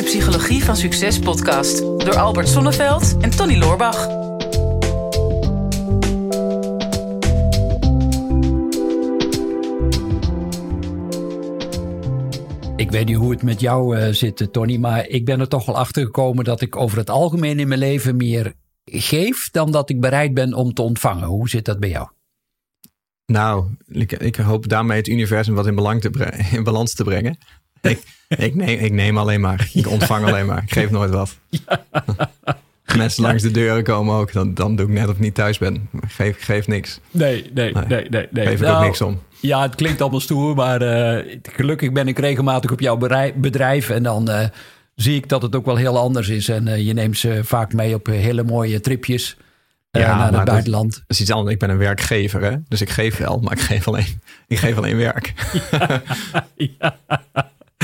de Psychologie van Succes podcast door Albert Sonneveld en Tony Loorbach. Ik weet niet hoe het met jou uh, zit, Tony, maar ik ben er toch wel achter gekomen dat ik over het algemeen in mijn leven meer geef dan dat ik bereid ben om te ontvangen. Hoe zit dat bij jou? Nou, ik, ik hoop daarmee het universum wat in, belang te in balans te brengen. Ik, ik, neem, ik neem alleen maar. Ik ontvang alleen maar. Ik geef nooit wat. Mensen langs de deuren komen ook. Dan, dan doe ik net of ik niet thuis ben. Ik geef, geef niks. Nee, nee, nee, nee. nee, Geef ik ook nou, niks om. Ja, het klinkt allemaal stoer. Maar uh, gelukkig ben ik regelmatig op jouw bedrijf. En dan uh, zie ik dat het ook wel heel anders is. En uh, je neemt ze vaak mee op hele mooie tripjes. Ja, naar het buitenland. Dat, is iets anders. Ik ben een werkgever, hè? dus ik geef wel, maar ik geef alleen, ik geef alleen werk. Ja, ja.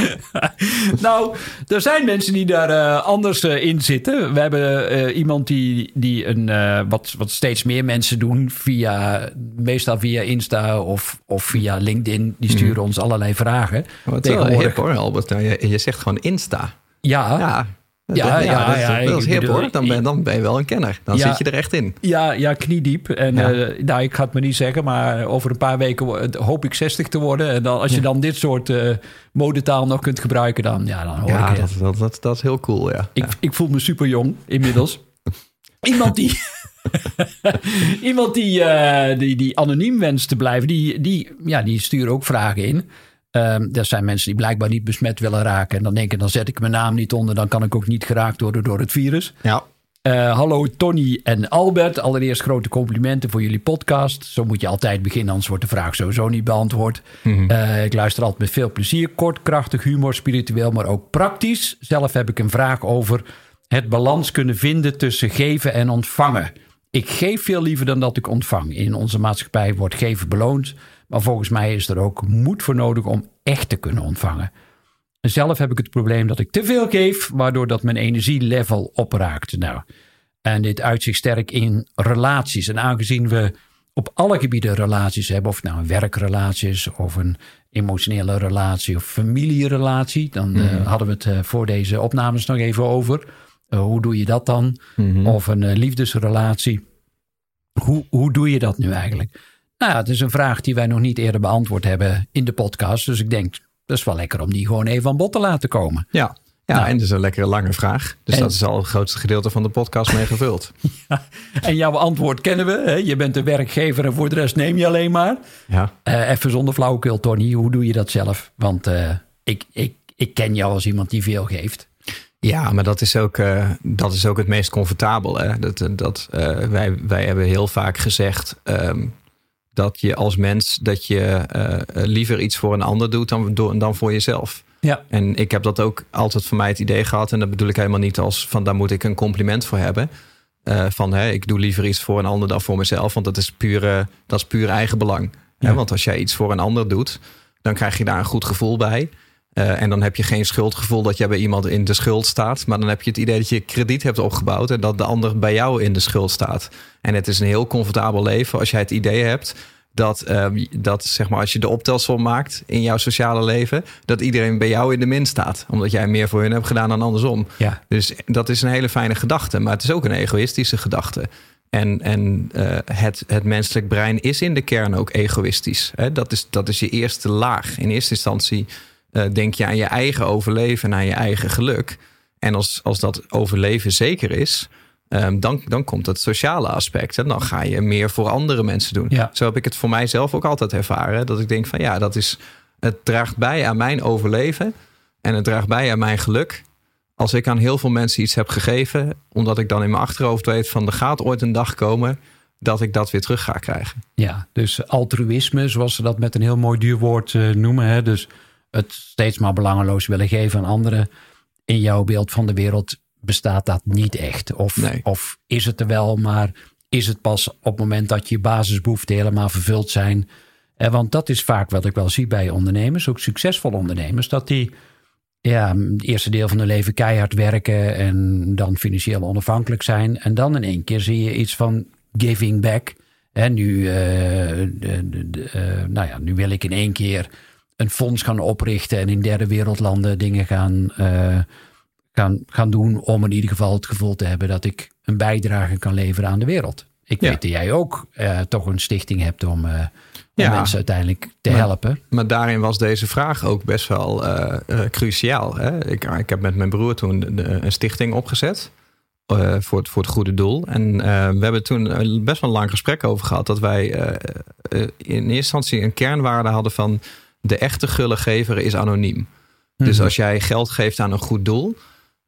nou, er zijn mensen die daar uh, anders uh, in zitten. We hebben uh, iemand die, die een, wat, wat steeds meer mensen doen via, meestal via Insta of, of via LinkedIn. Die sturen mm. ons allerlei vragen. Wat Tegenwoordig... hip hoor, Albert. Nou, je, je zegt gewoon Insta. Ja, ja. Ja, ja, ja, dat, is, hip hoor. Dan ben, dan ben je wel een kenner. Dan zit je er echt in. Ja, ja kniediep. En uh, nou, ik ga het me niet zeggen, maar over een paar weken hoop ik 60 te worden. En dan, als je dan dit soort uh, modetaal nog kunt gebruiken, dan, ja, dan hoor ja, ik dat, dat, dat, dat is heel cool, ja. Ik, ik voel me super jong inmiddels. Iemand die... Iemand die, uh, die, die anoniem wenst te blijven, die, die, ja, die sturen ook vragen in. Um, er zijn mensen die blijkbaar niet besmet willen raken. En dan denken, dan zet ik mijn naam niet onder. Dan kan ik ook niet geraakt worden door het virus. Ja. Uh, hallo Tony en Albert. Allereerst grote complimenten voor jullie podcast. Zo moet je altijd beginnen, anders wordt de vraag sowieso niet beantwoord. Mm -hmm. uh, ik luister altijd met veel plezier. Kort, krachtig, humor, spiritueel, maar ook praktisch. Zelf heb ik een vraag over het balans kunnen vinden tussen geven en ontvangen. Ik geef veel liever dan dat ik ontvang. In onze maatschappij wordt geven beloond. Maar volgens mij is er ook moed voor nodig om echt te kunnen ontvangen. Zelf heb ik het probleem dat ik te veel geef, waardoor dat mijn energielevel opraakt. Nou, en dit uit zich sterk in relaties. En aangezien we op alle gebieden relaties hebben, of nou een werkrelatie is, of een emotionele relatie, of familierelatie, dan mm hadden we het uh, voor deze opnames nog even over. Uh, hoe doe je dat dan? Mm -hmm. Of een uh, liefdesrelatie. Hoe, hoe doe je dat nu eigenlijk? Nou ja, het is een vraag die wij nog niet eerder beantwoord hebben in de podcast. Dus ik denk, dat is wel lekker om die gewoon even aan bod te laten komen. Ja, ja, nou. en dat is een lekkere lange vraag. Dus dat is al het grootste gedeelte van de podcast mee gevuld. ja, en jouw antwoord kennen we. Hè? Je bent de werkgever en voor de rest neem je alleen maar. Ja. Uh, even zonder flauwekul, Tony. Hoe doe je dat zelf? Want uh, ik, ik, ik ken jou als iemand die veel geeft. Ja, maar dat is ook, uh, dat is ook het meest comfortabel. Hè? Dat, dat, wij, wij hebben heel vaak gezegd... Um, dat je als mens dat je uh, liever iets voor een ander doet dan, dan voor jezelf. Ja. En ik heb dat ook altijd voor mij het idee gehad. En dat bedoel ik helemaal niet als van daar moet ik een compliment voor hebben. Van hè, ik doe liever iets voor een ander dan voor mezelf. Want dat is puur, dat is puur eigen belang. Ja. Want als jij iets voor een ander doet, dan krijg je daar een goed gevoel bij. Uh, en dan heb je geen schuldgevoel dat jij bij iemand in de schuld staat. Maar dan heb je het idee dat je krediet hebt opgebouwd. En dat de ander bij jou in de schuld staat. En het is een heel comfortabel leven als jij het idee hebt. Dat, uh, dat zeg maar, als je de optelsom maakt in jouw sociale leven, dat iedereen bij jou in de min staat. Omdat jij meer voor hun hebt gedaan dan andersom. Ja. Dus dat is een hele fijne gedachte. Maar het is ook een egoïstische gedachte. En, en uh, het, het menselijk brein is in de kern ook egoïstisch. Hè? Dat, is, dat is je eerste laag. In eerste instantie uh, denk je aan je eigen overleven en aan je eigen geluk. En als, als dat overleven zeker is, um, dan, dan komt het sociale aspect. En dan ga je meer voor andere mensen doen. Ja. Zo heb ik het voor mijzelf ook altijd ervaren. Dat ik denk van ja, dat is, het draagt bij aan mijn overleven. En het draagt bij aan mijn geluk. Als ik aan heel veel mensen iets heb gegeven, omdat ik dan in mijn achterhoofd weet van er gaat ooit een dag komen dat ik dat weer terug ga krijgen. Ja, dus altruïsme, zoals ze dat met een heel mooi duur woord uh, noemen. Hè? Dus het steeds maar belangeloos willen geven aan anderen. In jouw beeld van de wereld bestaat dat niet echt. Of, nee. of is het er wel, maar is het pas op het moment dat je basisbehoeften helemaal vervuld zijn. En want dat is vaak wat ik wel zie bij ondernemers, ook succesvolle ondernemers, dat die ja, het eerste deel van hun leven keihard werken en dan financieel onafhankelijk zijn. En dan in één keer zie je iets van giving back. En nu, uh, de, de, de, uh, nou ja, nu wil ik in één keer een fonds gaan oprichten en in derde wereldlanden dingen gaan, uh, gaan, gaan doen om in ieder geval het gevoel te hebben dat ik een bijdrage kan leveren aan de wereld. Ik Ja. weet dat jij ook eh, toch een stichting hebt om, eh, om Ja. mensen uiteindelijk te Maar- helpen. Maar daarin was deze vraag ook best wel eh, eh, cruciaal. Hè? Ik, ik heb met mijn broer toen een stichting opgezet. eh, voor, het, voor het goede doel. En eh, we hebben toen best wel een lang gesprek over gehad. Dat wij eh, eh, in eerste instantie een kernwaarde hadden van... de echte gullegever is anoniem. Dus Mhm. als jij geld geeft aan een goed doel...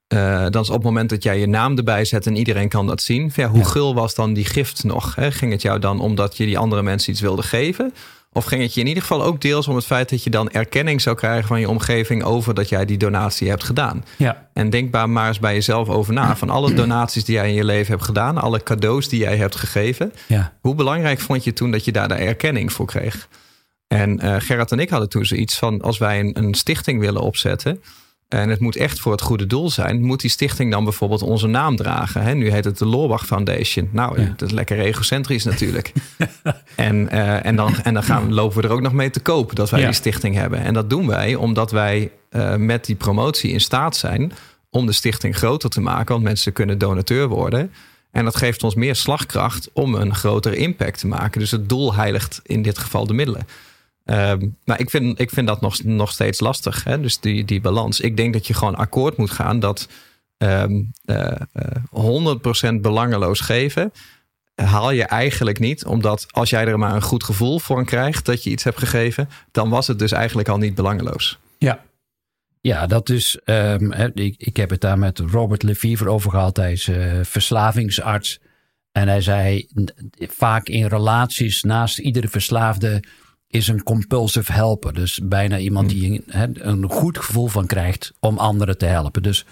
eh, dan is op het moment dat jij je naam erbij zet en iedereen kan dat zien. Ja, hoe Ja. gul was dan die gift nog? Hè? Ging het jou dan omdat je die andere mensen iets wilde geven? Of ging het je in ieder geval ook deels om het feit dat je dan erkenning zou krijgen van je omgeving over dat jij die donatie hebt gedaan? Ja, En denk maar eens bij jezelf over na. Van alle donaties die jij in je leven hebt gedaan, alle cadeaus die jij hebt gegeven, ja, hoe belangrijk vond je toen dat je daar de erkenning voor kreeg? En eh Gerard en ik hadden toen zoiets van: als wij een, een stichting willen opzetten. En het moet echt voor het goede doel zijn. Moet die stichting dan bijvoorbeeld onze naam dragen? Hè? Nu heet het de Loorbach Foundation. Nou, Ja. dat is lekker egocentrisch natuurlijk. en, eh, en dan, en dan gaan, lopen we er ook nog mee te koop dat wij Ja. die stichting hebben. En dat doen wij omdat wij eh, met die promotie in staat zijn om de stichting groter te maken. Want mensen kunnen donateur worden. En dat geeft ons meer slagkracht om een grotere impact te maken. Dus het doel heiligt in dit geval de middelen. Ehm, maar ik vind, ik vind dat nog, nog steeds lastig. Hè? Dus die, die balans. Ik denk dat je gewoon akkoord moet gaan dat ehm eh, eh, 100% belangeloos geven. Haal je eigenlijk niet, omdat als jij er maar een goed gevoel voor krijgt dat je iets hebt gegeven, dan was het dus eigenlijk al niet belangeloos. ja. Ja, dat is. ehm, ik, ik heb het daar met Robert Lefevre over gehad. Hij is eh, verslavingsarts. En hij zei: vaak in relaties naast iedere verslaafde is een compulsive helper. Dus bijna iemand die een, een goed gevoel van krijgt om anderen te helpen. Dus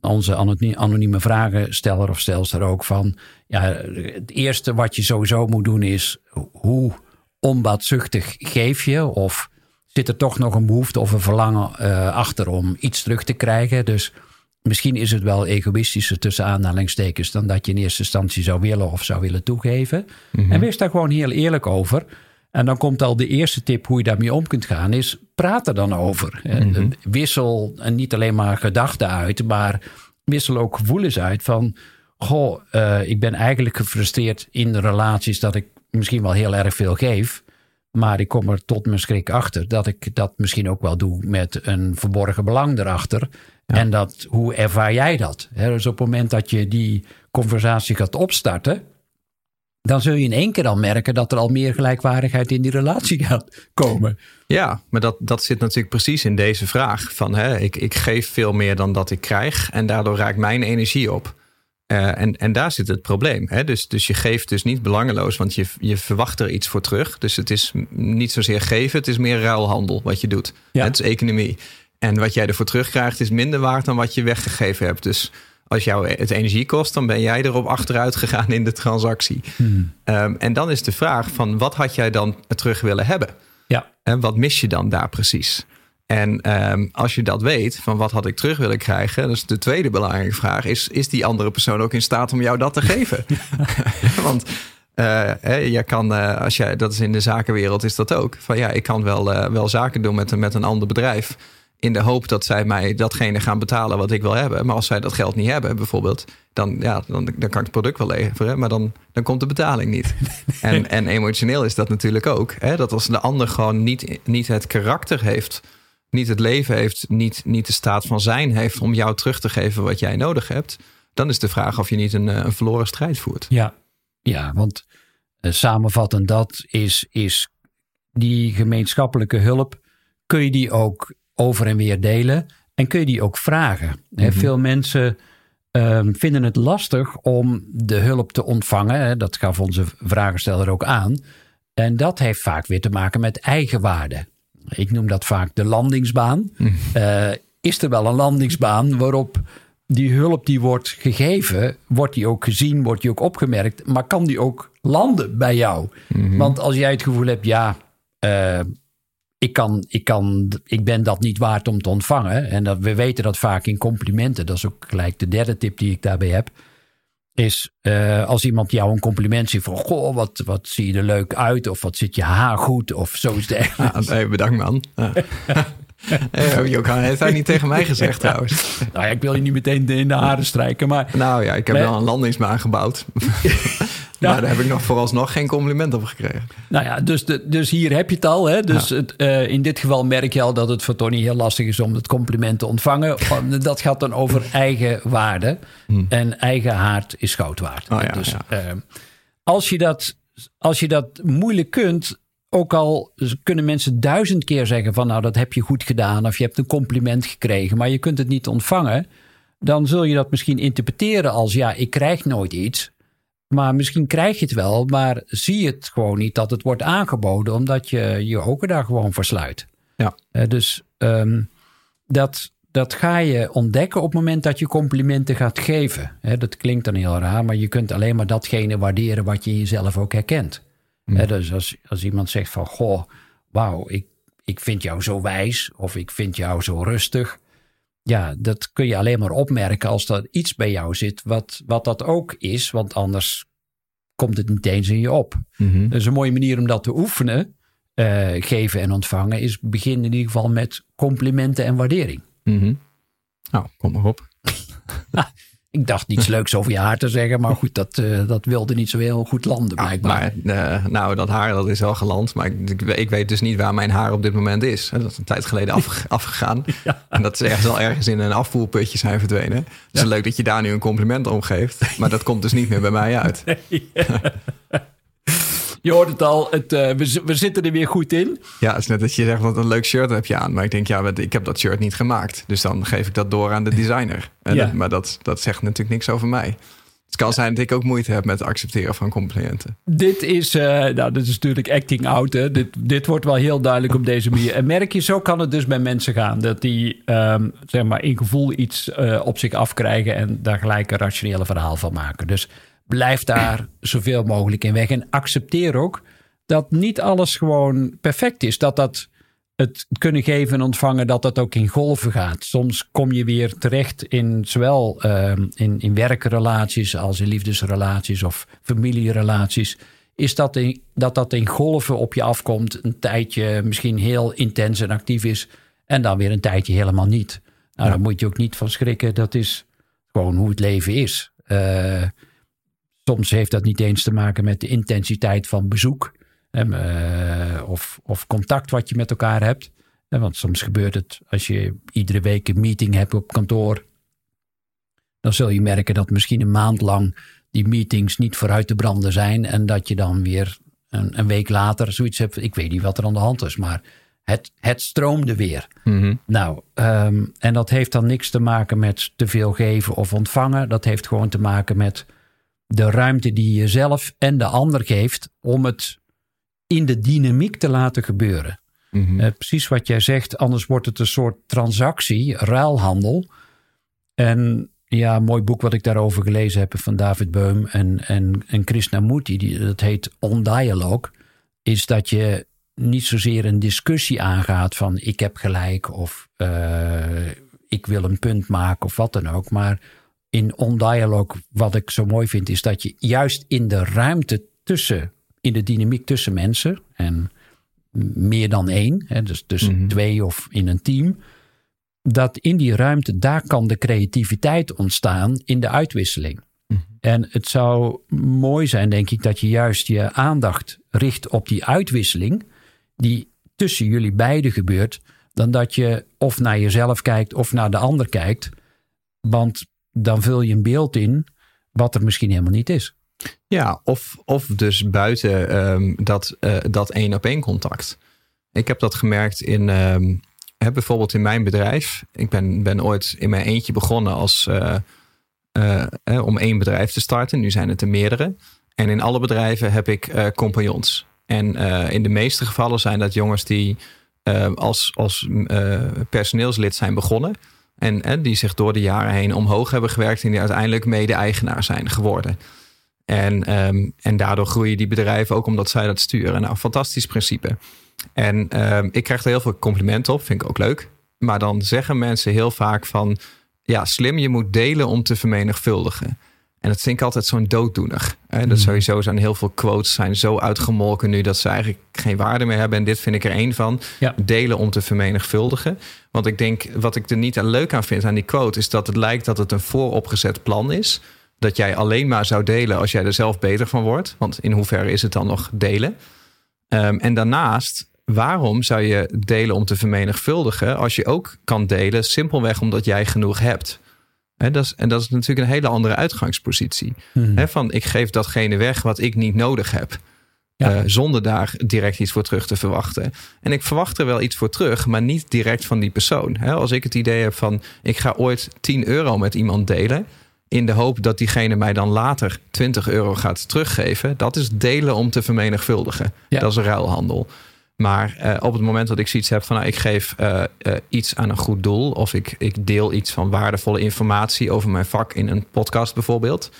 onze anoni- anonieme vragensteller of stelster ook van... Ja, het eerste wat je sowieso moet doen is... hoe onbaatzuchtig geef je? Of zit er toch nog een behoefte of een verlangen eh, achter om iets terug te krijgen? Dus misschien is het wel egoïstischer tussen aanhalingstekens... dan dat je in eerste instantie zou willen of zou willen toegeven. En wees daar gewoon heel eerlijk over... En dan komt al de eerste tip hoe je daarmee om kunt gaan, is praat er dan over. Eh, Wissel en niet alleen maar gedachten uit, maar wissel ook gevoelens uit van, goh, eh, ik ben eigenlijk gefrustreerd in de relaties dat ik misschien wel heel erg veel geef, maar ik kom er tot mijn schrik achter dat ik dat misschien ook wel doe met een verborgen belang erachter. En dat, hoe ervaar jij dat? Dus op het moment dat je die conversatie gaat opstarten, dan zul je in één keer al merken dat er al meer gelijkwaardigheid in die relatie gaat komen. Ja, maar dat, dat zit natuurlijk precies in deze vraag. Van, hè, ik, ik geef veel meer dan dat ik krijg en daardoor raakt mijn energie op. Eh, en, en daar zit het probleem. Hè? Dus, dus je geeft dus niet belangeloos, want je, je verwacht er iets voor terug. Dus het is niet zozeer geven, het is meer ruilhandel wat je doet. Ja. Het is economie. En wat jij ervoor terugkrijgt is minder waard dan wat je weggegeven hebt. Dus als jou het energie kost, dan ben jij erop achteruit gegaan in de transactie. Ehm, en dan is de vraag van wat had jij dan terug willen hebben? Ja, En wat mis je dan daar precies? En ehm, als je dat weet, van wat had ik terug willen krijgen, dus de tweede belangrijke vraag is: is die andere persoon ook in staat om jou dat te geven? Want eh, hè, je kan, eh, als jij, dat is in de zakenwereld, is dat ook. Van ja, ik kan wel, eh, wel zaken doen met, een- met een ander bedrijf. In de hoop dat zij mij datgene gaan betalen wat ik wil hebben. Maar als zij dat geld niet hebben, bijvoorbeeld, dan, ja, dan, dan kan ik het product wel leveren. Maar dan, dan komt de betaling niet. En, en emotioneel is dat natuurlijk ook. Hè? Dat als de ander gewoon niet, niet het karakter heeft, niet het leven heeft, niet, niet de staat van zijn heeft om jou terug te geven wat jij nodig hebt. Dan is de vraag of je niet een, eh, een verloren strijd voert. ja, ja want eh, samenvattend dat is, is die gemeenschappelijke hulp, kun je die ook over en weer delen en kun je die ook vragen. Hè, Veel mensen ehm, vinden het lastig om de hulp te ontvangen. Hè, dat gaf onze vragensteller ook aan. En dat heeft vaak weer te maken met eigenwaarde. Ik noem dat vaak de landingsbaan. Eh, is er wel een landingsbaan waarop die hulp die wordt gegeven, wordt die ook gezien, wordt die ook opgemerkt, maar kan die ook landen bij jou? Want als jij het gevoel hebt, ja, eh, ik, kan, ik, kan, ik ben dat niet waard om te ontvangen. En dat, we weten dat vaak in complimenten. Dat is ook gelijk de derde tip die ik daarbij heb. Is eh, als iemand jou een compliment ziet van... Goh, wat, wat zie je er leuk uit. Of wat zit je haar goed. Of zo is het. Ja, bedankt man. Ja. uh, Johan heeft hij niet tegen mij gezegd trouwens. Nou ja, ik wil je niet meteen in de haren strijken, maar... Nou ja, ik heb wel een landingsbaan gebouwd. Ja. Maar daar heb ik nog vooralsnog geen compliment op gekregen. Nou ja, dus, de, dus hier heb je het al. Hè? Dus het, uh, in dit geval merk je al dat het voor Tony heel lastig is om het compliment te ontvangen. dat gaat dan over eigen waarde. Hmm. En eigen haard is goud waard. Oh, ja, dus uh, als, je dat, als je dat moeilijk kunt, ook al kunnen mensen duizend keer zeggen van nou dat heb je goed gedaan of je hebt een compliment gekregen, maar je kunt het niet ontvangen, dan zul je dat misschien interpreteren als ja, ik krijg nooit iets. Maar misschien krijg je het wel, maar zie je het gewoon niet dat het wordt aangeboden, omdat je je ogen daar gewoon versluit. Ja. Uh, dus um, dat, dat ga je ontdekken op het moment dat je complimenten gaat geven. He, dat klinkt dan heel raar, maar je kunt alleen maar datgene waarderen wat je jezelf ook herkent. Mm. dus als, als iemand zegt van, goh, wauw, ik, ik vind jou zo wijs of ik vind jou zo rustig ja, dat kun je alleen maar opmerken als er iets bij jou zit wat, wat dat ook is. Want anders komt het niet eens in je op. Mm Dus een mooie manier om dat te oefenen, uh, geven en ontvangen, is begin in ieder geval met complimenten en waardering. Mm -hmm. Nou, kom maar op. Ik dacht niets leuks over je haar te zeggen, maar goed, dat, uh, dat wilde niet zo heel goed landen blijkbaar. maar, uh, nou, dat haar dat is wel geland, maar ik, ik, weet dus niet waar mijn haar op dit moment is. Dat is een tijd geleden af, afgegaan. Ja. En dat is ergens al ergens in een afvoerputje zijn verdwenen. Dus ja. leuk dat je daar nu een compliment om geeft, maar dat komt dus niet meer bij mij uit. Nee. Je hoort het al, het, uh, we, we, zitten er weer goed in. Ja, het is net dat je zegt, wat een leuk shirt heb je aan. Maar ik denk, ja, ik heb dat shirt niet gemaakt. Dus dan geef ik dat door aan de designer. En ja. dat, maar dat, dat zegt natuurlijk niks over mij. Het kan zijn dat ik ook moeite heb met het accepteren van complimenten. Dit is, uh, nou, dit is natuurlijk acting out. Hè. Dit, dit wordt wel heel duidelijk op deze manier. En merk je, zo kan het dus bij mensen gaan. Dat die, um, zeg maar, in gevoel iets uh, op zich afkrijgen... en daar gelijk een rationele verhaal van maken. Dus blijf daar zoveel mogelijk in weg. En accepteer ook dat niet alles gewoon perfect is. Dat dat het kunnen geven en ontvangen, dat dat ook in golven gaat. Soms kom je weer terecht in zowel uh, in, in werkrelaties als in liefdesrelaties of familierelaties. Is dat, in, dat dat in golven op je afkomt, een tijdje misschien heel intens en actief is, en dan weer een tijdje helemaal niet. Nou, ja. daar moet je ook niet van schrikken. Dat is gewoon hoe het leven is. Uh, Soms heeft dat niet eens te maken met de intensiteit van bezoek uh, of, of contact wat je met elkaar hebt. want soms gebeurt het als je iedere week een meeting hebt op kantoor. Dan zul je merken dat misschien een maand lang die meetings niet vooruit te branden zijn. En dat je dan weer een, een week later zoiets hebt. Ik weet niet wat er aan de hand is, maar het, het stroomde weer. Mm -hmm. Nou, um, en dat heeft dan niks te maken met te veel geven of ontvangen. Dat heeft gewoon te maken met de ruimte die je zelf en de ander geeft om het in de dynamiek te laten gebeuren. Mm -hmm. uh, precies wat jij zegt, anders wordt het een soort transactie, ruilhandel. En ja, een mooi boek wat ik daarover gelezen heb van David Beum en, en, en Krishnamurti, die, dat heet On Dialogue, is dat je niet zozeer een discussie aangaat van ik heb gelijk of uh, ik wil een punt maken of wat dan ook, maar in On-Dialogue, wat ik zo mooi vind, is dat je juist in de ruimte tussen, in de dynamiek tussen mensen, en meer dan één, hè, dus tussen mm -hmm. twee of in een team, dat in die ruimte, daar kan de creativiteit ontstaan in de uitwisseling. Mm -hmm. En het zou mooi zijn, denk ik, dat je juist je aandacht richt op die uitwisseling, die tussen jullie beiden gebeurt, dan dat je of naar jezelf kijkt of naar de ander kijkt. Want dan vul je een beeld in wat er misschien helemaal niet is. Ja, of, of dus buiten um, dat, uh, dat één op één contact. Ik heb dat gemerkt in um, bijvoorbeeld in mijn bedrijf. Ik ben, ben ooit in mijn eentje begonnen als, uh, uh, om één bedrijf te starten. Nu zijn het er meerdere. En in alle bedrijven heb ik compagnons. En in de meeste gevallen zijn dat jongens die als, als personeelslid zijn begonnen. En, die zich door de jaren heen omhoog hebben gewerkt en die uiteindelijk mede-eigenaar zijn geworden. En, um, en daardoor groeien die bedrijven ook omdat zij dat sturen. Nou, fantastisch principe. En um, ik krijg er heel veel complimenten op, vind ik ook leuk. Maar dan zeggen mensen heel vaak van, ja, slim, je moet delen om te vermenigvuldigen. En dat vind ik altijd zo'n dooddoener. Hè? Dat Mhm. sowieso zijn heel veel quotes zijn zo uitgemolken nu dat ze eigenlijk geen waarde meer hebben. En dit vind ik er één van. Ja. Delen om te vermenigvuldigen. Want ik denk, wat ik er niet aan leuk aan vind aan die quote, is dat het lijkt dat het een vooropgezet plan is. Dat jij alleen maar zou delen als jij er zelf beter van wordt. Want in hoeverre is het dan nog delen? Ehm, en daarnaast, waarom zou je delen om te vermenigvuldigen als je ook kan delen simpelweg omdat jij genoeg hebt? Dat is, en dat is natuurlijk een hele andere uitgangspositie. Hè, van ik geef datgene weg wat ik niet nodig heb. Ja. Eh, zonder daar direct iets voor terug te verwachten. En ik verwacht er wel iets voor terug, maar niet direct van die persoon. Als ik het idee heb van ik ga ooit 10 euro met iemand delen. In de hoop dat diegene mij dan later 20 euro gaat teruggeven. Dat is delen om te vermenigvuldigen. Ja. Dat is ruilhandel. Maar eh, op het moment dat ik zoiets heb van nou, ik geef eh, eh, iets aan een goed doel. Of ik, ik deel iets van waardevolle informatie over mijn vak in een podcast bijvoorbeeld.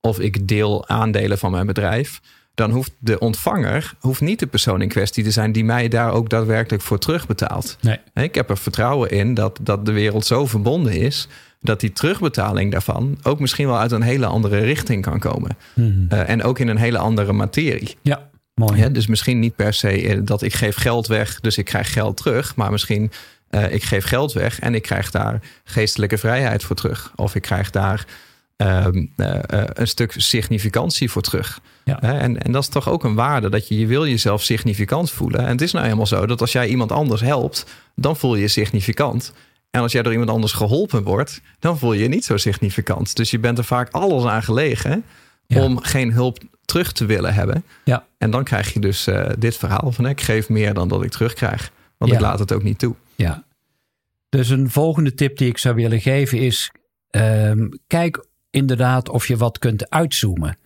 Of ik deel aandelen van mijn bedrijf. Dan hoeft de ontvanger hoeft niet de persoon in kwestie te zijn die mij daar ook daadwerkelijk voor terugbetaalt. Nee. Ik heb er vertrouwen in dat, dat de wereld zo verbonden is. Dat die terugbetaling daarvan ook misschien wel uit een hele andere richting kan komen. Mhm. En ook in een hele andere materie. Ja, mooi. Ja, dus misschien niet per se eh, dat ik geef geld weg, dus ik krijg geld terug. Maar misschien eh, ik geef geld weg en ik krijg daar geestelijke vrijheid voor terug. Of ik krijg daar ehm, eh, een stuk significantie voor terug. Ja. En, en dat is toch ook een waarde, dat je, je wil jezelf significant voelen. En het is nou helemaal zo dat als jij iemand anders helpt, dan voel je je significant. En als jij door iemand anders geholpen wordt, dan voel je je niet zo significant. Dus je bent er vaak alles aan gelegen Ja. om geen hulp terug te willen hebben. Ja. En dan krijg je dus eh, dit verhaal van ik geef meer dan dat ik terugkrijg. Want Ja. ik laat het ook niet toe. Ja. Dus een volgende tip die ik zou willen geven is: ehm, kijk inderdaad of je wat kunt uitzoomen.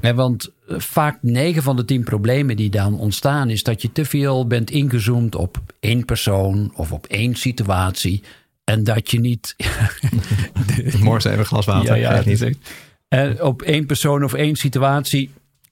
Hè, want eh, vaak 9 van de 10 problemen die dan ontstaan, is dat je te veel bent ingezoomd op één persoon of op één situatie. En dat je niet. Morgen even glas water. Ja, ja, niet. het eh, op één persoon of één situatie.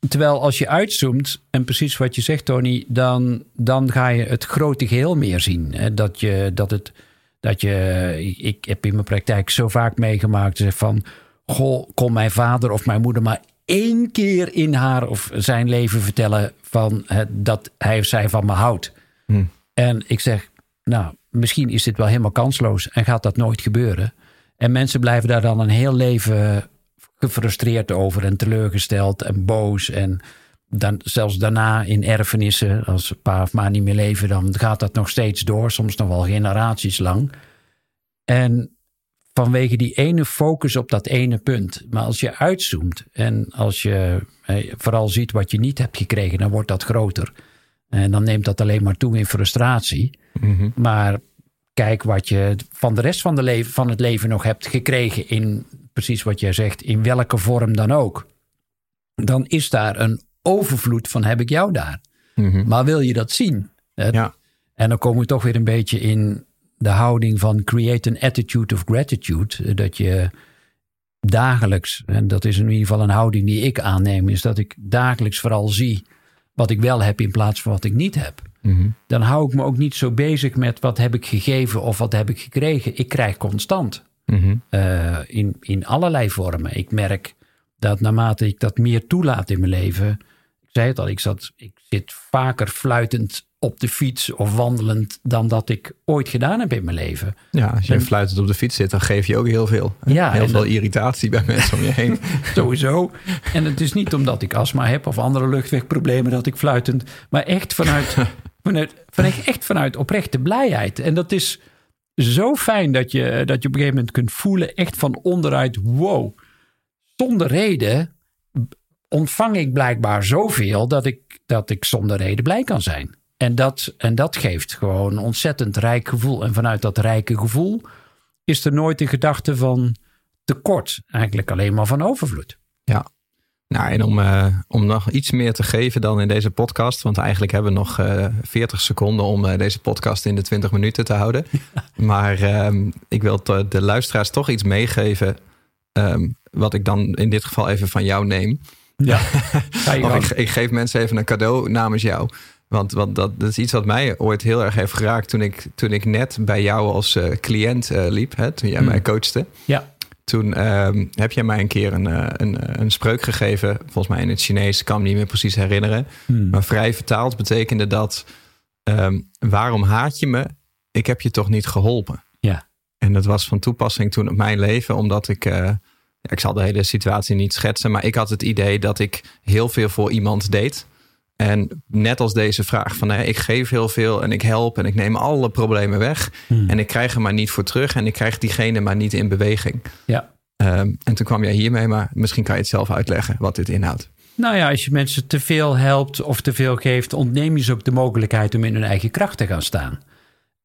Terwijl als je uitzoomt, en precies wat je zegt, Tony, dan, dan ga je het grote geheel meer zien. Hè, Dat je, dat het, dat je, ik, heb in mijn praktijk zo vaak meegemaakt van, goh, kon mijn vader of mijn moeder maar één keer in haar of zijn leven vertellen van eh, dat hij of zij van me houdt. Hm. En ik zeg, nou, misschien is dit wel helemaal kansloos en gaat dat nooit gebeuren. En mensen blijven daar dan een heel leven gefrustreerd over en teleurgesteld en boos. En dan, zelfs daarna in erfenissen, als pa of ma niet meer leven, dan gaat dat nog steeds door, soms nog wel generaties lang. En vanwege die ene focus op dat ene punt. Maar als je uitzoomt en als je eh, vooral ziet wat je niet hebt gekregen, dan wordt dat groter. En dan neemt dat alleen maar toe in frustratie. Mhm. Maar kijk wat je van de rest van, de leven, van het leven nog hebt gekregen in precies wat jij zegt, in welke vorm dan ook. Dan is daar een overvloed van heb ik jou daar. Mhm. Maar wil je dat zien? Het- Ja. En dan komen we toch weer een beetje in de houding van create an attitude of gratitude. Eh, Dat je dagelijks, en dat is in ieder geval een houding die ik aanneem, is dat ik dagelijks vooral zie wat ik wel heb in plaats van wat ik niet heb. Mhm. Dan hou ik me ook niet zo bezig met wat heb ik gegeven of wat heb ik gekregen. Ik krijg constant Mhm. eh, in, in allerlei vormen. Ik merk dat naarmate ik dat meer toelaat in mijn leven. Ik zei het al, ik, zat, ik zit vaker fluitend op de fiets of wandelend dan dat ik ooit gedaan heb in mijn leven. Ja, als je En- fluitend op de fiets zit, dan geef je ook heel veel. Ja, heel veel dat- irritatie bij mensen om je heen. Sowieso. En het is niet omdat ik astma heb of andere luchtwegproblemen dat ik fluitend, maar echt vanuit, vanuit, vanuit, echt vanuit oprechte blijheid. En dat is zo fijn dat je, dat je op een gegeven moment kunt voelen, echt van onderuit, wow, zonder reden ontvang ik blijkbaar zoveel dat ik, dat ik zonder reden blij kan zijn. En dat, en dat geeft gewoon een ontzettend rijk gevoel. En vanuit dat rijke gevoel is er nooit de gedachte van tekort. Eigenlijk alleen maar van overvloed. Ja. Nou, en om, eh, om nog iets meer te geven dan in deze podcast. Want eigenlijk hebben we nog eh 40 seconden om eh, deze podcast in de 20 minuten te houden. Maar ehm, ik wil de luisteraars toch iets meegeven. ehm, wat ik dan in dit geval even van jou neem. Ja, ik, ik geef mensen even een cadeau namens jou. Want, want dat, dat is iets wat mij ooit heel erg heeft geraakt toen ik, toen ik net bij jou als cliënt liep. Hè, toen jij Hmm. mij coachte. Ja, Toen ehm, heb jij mij een keer een, eh, een, een spreuk gegeven. Volgens mij in het Chinees, ik kan me niet meer precies herinneren. Hmm. Maar vrij vertaald betekende dat... ehm, waarom haat je me? Ik heb je toch niet geholpen? Ja. En dat was van toepassing toen op mijn leven, omdat ik... eh, ik zal de hele situatie niet schetsen, maar ik had het idee dat ik heel veel voor iemand deed. En net als deze vraag van hè, ik geef heel veel en ik help en ik neem alle problemen weg. Hmm. En ik krijg er maar niet voor terug en ik krijg diegene maar niet in beweging. Ja. Ehm, en toen kwam jij hiermee, maar misschien kan je het zelf uitleggen wat dit inhoudt. Nou ja, als je mensen te veel helpt of te veel geeft, ontneem je ze ook de mogelijkheid om in hun eigen kracht te gaan staan.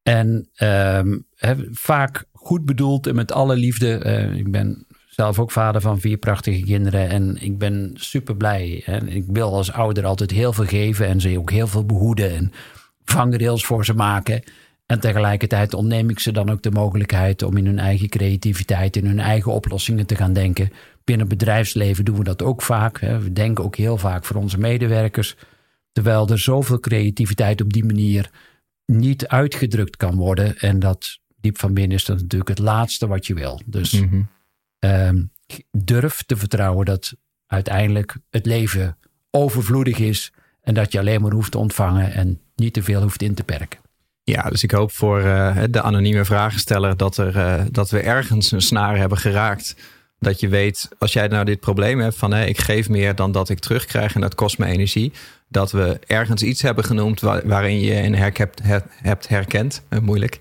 En ehm, vaak goed bedoeld en met alle liefde. eh, ik ben zelf ook vader van vier prachtige kinderen en ik ben super blij. En ik wil als ouder altijd heel veel geven en ze ook heel veel behoeden en vangrails voor ze maken. En tegelijkertijd ontneem ik ze dan ook de mogelijkheid om in hun eigen creativiteit, in hun eigen oplossingen te gaan denken. Binnen bedrijfsleven doen we dat ook vaak. Hè. We denken ook heel vaak voor onze medewerkers. Terwijl er zoveel creativiteit op die manier niet uitgedrukt kan worden. En dat diep van binnen is dat natuurlijk het laatste wat je wil. Dus Mhm. Ehm, durf te vertrouwen dat uiteindelijk het leven overvloedig is. En dat je alleen maar hoeft te ontvangen en niet te veel hoeft in te perken. Ja, dus ik hoop voor eh, de anonieme vragensteller dat, er, eh, dat we ergens een snaar hebben geraakt. Dat je weet, als jij nou dit probleem hebt van ik geef meer dan dat ik terugkrijg en dat kost me energie. Dat we ergens iets hebben genoemd waar- waarin je een herkept, her- hebt herkend, eh, moeilijk.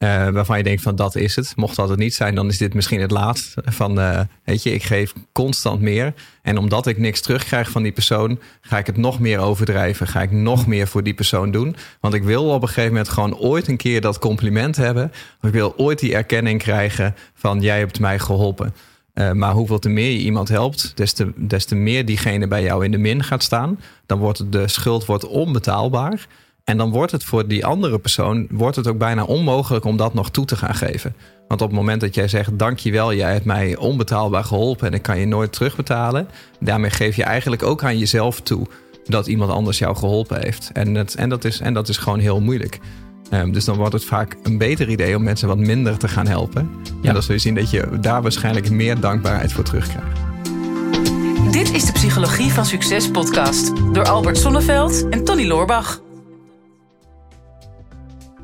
Eh, waarvan je denkt van dat is het. Mocht dat het niet zijn, dan is dit misschien het laatst. Van eh, weet je, ik geef constant meer. En omdat ik niks terugkrijg van die persoon, ga ik het nog meer overdrijven. Ga ik nog meer voor die persoon doen. Want ik wil op een gegeven moment gewoon ooit een keer dat compliment hebben. Ik wil ooit die erkenning krijgen van jij hebt mij geholpen. Eh, maar hoeveel te meer je iemand helpt, des te, des te meer diegene bij jou in de min gaat staan. Dan wordt de schuld wordt onbetaalbaar. En dan wordt het voor die andere persoon wordt het ook bijna onmogelijk om dat nog toe te gaan geven. Want op het moment dat jij zegt: Dankjewel, jij hebt mij onbetaalbaar geholpen en ik kan je nooit terugbetalen. Daarmee geef je eigenlijk ook aan jezelf toe dat iemand anders jou geholpen heeft. En, het, en, dat, is, en dat is gewoon heel moeilijk. Ehm, dus dan wordt het vaak een beter idee om mensen wat minder te gaan helpen. Ja. En dan zul je zien dat je daar waarschijnlijk meer dankbaarheid voor terugkrijgt. Dit is de Psychologie van Succes podcast door Albert Sonneveld en Tony Loorbach.